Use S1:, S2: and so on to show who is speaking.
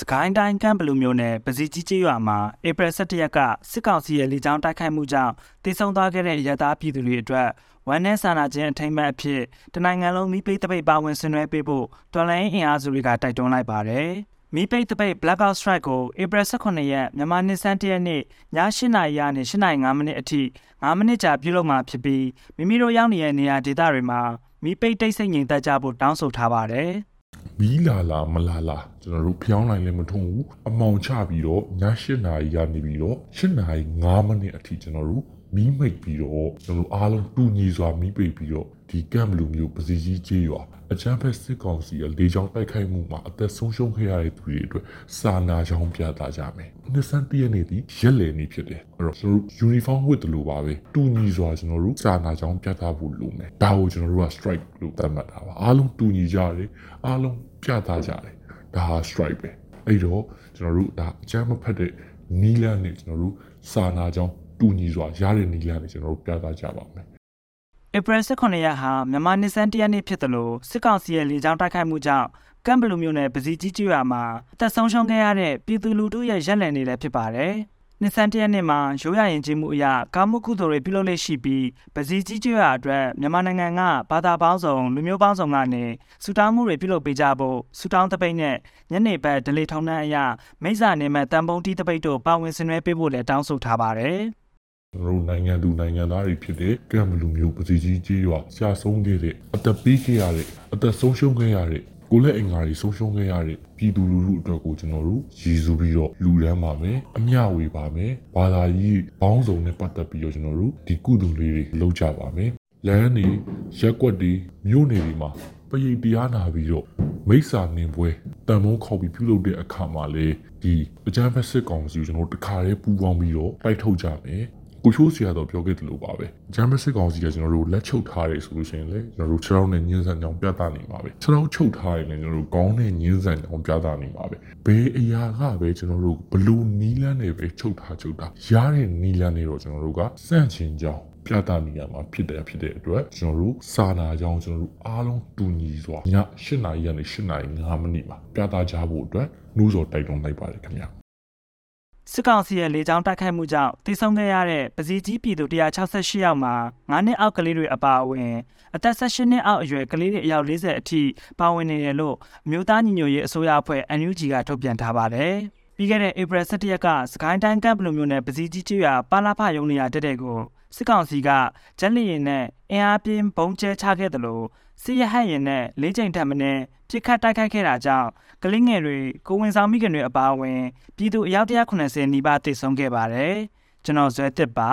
S1: စကိုင်းတိုင်းကမ်ဘလူမျိုးနယ်ပစီကြီးကျေးရွာမှာဧပြီ17ရက်ကစစ်ကောင်စီရဲ့လေကြောင်းတိုက်ခိုက်မှုကြောင့်တိတ်ဆုံသွားခဲ့တဲ့ရသားပြည်သူတွေအတွက်ဝန်내စာနာခြင်းအထိမ်းအမှတ်အဖြစ်တနိုင်ငံလုံးမိပိတ်တပိတ်ပါဝင်ဆင်နွှဲပေးဖို့တော်လိုင်းအင်အားစုတွေကတိုက်တွန်းလိုက်ပါတယ်။မိပိတ်တပိတ် Blackout Strike ကိုဧပြီ18ရက်မြန်မာနှစ်ဆန်းတရက်နေ့ည8:00နာရီကနေ8:05မိနစ်အထိ9မိနစ်ကြာပြုလုပ်မှာဖြစ်ပြီးမိမိတို့ရောက်နေတဲ့နေရာဒေသတွေမှာမိပိတ်တိတ်ဆိတ်ငြိမ်သက်ကြဖို့တောင်းဆိုထားပါတယ်။
S2: မီးလာလာမလာလာကျွန်တော်တို့ဖျောင်းနိုင်လည်းမထုံဘူးအမောင်ချပြီးတော့ည8နာရီကနေပြီးတော့8နာရီ9မိနစ်အထိကျွန်တော်တို့မီးမိတ်ပြီးတော့ကျွန်တော်တို့အားလုံးတူညီစွာမီးပိတ်ပြီးတော့ဒီကမ်ဘလူမျိုးပစီကြီးကျေးရွာအချမ်းဖက်စစ်ကောင်စီရဲ့လေကြောင်းတိုက်ခိုက်မှုမှာအသက်ဆုံးရှုံးခဲ့ရတဲ့သူတွေအတွက်စာနာကြောင်းပြသကြမယ်။ နှစ်ဆန်းတည့်ရက်နေ့ဒီရက်လည်နေ့ဖြစ်တယ်။အဲ့တော့ကျွန်တော်တို့ uniform ဝတ်တယ်လို့ပါပဲ။တူညီစွာကျွန်တော်တို့စာနာကြောင်းပြသဖို့လိုမယ်။ဒါကိုကျွန်တော်တို့က strike လို့သတ်မှတ်တာပါ။အားလုံးတူညီကြတယ်။အားလုံးပြသကြတယ်။ဒါဟာ strike ပဲ။အဲ့တော့ကျွန်တော်တို့ဒါအချမ်းမဖက်တဲ့နီးလန်းနဲ့ကျွန်တော်တို့စာနာကြောင်းတူညီစွာရတဲ့နီးလန်းနဲ့ကျွန်တော်တို့ပြသကြပါမယ်။
S1: ဧပြီ18ရက်ဟာမြန်မာနှစ်ဆန်းတရက်နေ့ဖြစ်တယ်လို့စစ်ကောင်စီရဲ့လေကြောင်းတိုက်ခိုက်မှုကြောင့် ကမ်ဘလူမျိုးနယ်ပစီကြီးကျွော်မှာအသက်ဆုံးရှုံးခဲ့ရတဲ့ပြည်သူလူထုရဲ့ရက်လည်နေလည်းဖြစ်ပါတယ်။နှစ်ဆန်းတရက်နေ့မှာရိုးရရင်ချင်းမှုအရာကာမှုကုသိုလ်တွေပြုလုပ်လက်ရှိပြီးပစီကြီးကျွော်အတွက်မြန်မာနိုင်ငံကဘာသာပေါင်းစုံလူမျိုးပေါင်းစုံကနေစူတောင်းမှုတွေပြုလုပ်ပေးကြဖို့စူတောင်းတပိတ်နဲ့ညနေဘက်ဒလေထုံနှန်းအရာမိစ္ဆာနေမဲ့တန်ပုံတီးတပိတ်တို့ပါဝင်ဆင်နွှဲပေးဖို့လည်းတောင်းဆိုထားပါတယ်။
S2: ကျွန်တော်တို့နိုင်ငံသူနိုင်ငံသားတွေဖြစ်တဲ့ကမ်ဘလူမျိုးပစီကြီးကြီးရွာဆရာဆုံးခဲ့တဲ့အသက်ပေးခဲ့ရတဲ့အသက်ဆုံးရှုံးခဲ့ရတဲ့ ကိုယ်လက်အင်္ဂါတွေဆုံးရှုံးခဲ့ရတဲ့ပြည်သူလူထုအတွက်ကိုကျွန်တော်တို့ရည်စူးပြီးတော့လူရန်ပါမယ်အမျှဝေပါမယ်ဘာသာရေးဘောင်းစုံနဲ့ပတ်သက်ပြီးတော့ကျွန်တော်တို့ဒီကုသိုလ်လေးတွေလုပ်ကြပါမယ်လမ်းတွေရက်ကွက်တွေမြို့နယ်တွေမှာပရိတ်တရားနာပြီးတော့မိစ္ဆာနင်ပွဲတန်မုံခေါက်ပြီးပြုလုပ်တဲ့အခါမှာလေဒီအကြမ်းဖက်စစ်ကောင်စီကိုကျွန်တော်တို့တခါတည်းပူးပေါင်းပြီးတော့တိုက်ထုတ်ကြမယ် ကိုချိုးစီရတော့ပြောခဲ့တယ်လို့ပါပဲဂျမ်မစစ်ကောင်စီကကျွန်တော်တို့လက်ချုပ်ထားတယ်ဆိုလို့ရှိရင်လေကျွန်တော်တို့ခြေထောက်နဲ့ညှင်းဆန်ကြောင်ပြသနေမှာပဲခြေထောက်ချုပ်ထားရင်လည်းကျွန်တော်တို့ခေါင်းနဲ့ညှင်းဆန်ကြောင်ပြသနေမှာပဲဘယ်အရာကပဲကျွန်တော်တို့ဘလူနီလန်းတွေပဲချုပ်ထားချုပ်ထားရတဲ့နီလန်းတွေတော့ကျွန်တော်တို့ကစန့်ချင်ကြောင်ပြသနေရမှာဖြစ်တယ်ဖြစ်တဲ့အတွက်ကျွန်တော်တို့စာနာကြောင်းကျွန်တော်တို့အားလုံးတူညီစွာည8နာရီကနေ8နာရီ9မိနစ်မှာပြသကြဖို့အတွက်နှိုးဆော်တိုက်တွန်းလိုက်ပါတယ်ခင်ဗျာ
S1: စစ်ကောင်စီရဲ့လေကြောင်းတိုက်ခိုက်မှုကြောင့်တိဆုံးခဲ့ရတဲ့ပစီကြီးပြည်သူ168ယောက်မှာ9နှစ်အောက်ကလေးတွေအပါအဝင်အသက်18နှစ်အောက်အရွယ်ကလေးတွေအယောက်40အထိပါဝင်နေတယ်လို့အမျိုးသားညီညွတ်ရေးအစိုးရအဖွဲ့ NUG ကထုတ်ပြန်ထားပါတယ်။ပြီးခဲ့တဲ့ဧပြီ17ရက်ကစကိုင်းတိုင်းကပ်ဘလူမျိုးနယ်ပစီကြီးကျွော်ပါလာဖရုံနေရတက်တဲ့ကိုစစ်ကောင်စီကဂျက်လီရင်နဲ့အင်အားပြင်းဘုံကျဲချခဲ့တယ်လို့ စစ်ရဟတ်ရင်နဲ့လေးချိန်ထပ်မင်းပြစ်ခတ်တိုက်ခိုက်ခဲ့တာကြောင့်ကလင်းငယ်တွေကိုဝင်ဆောင်မိခင်တွေအပါအဝင် ပြည်သူအယောက်190နီးပါးတိတ်ဆုံးခဲ့ပါတယ်ကျွန်တော်ဇွဲတစ်ပါ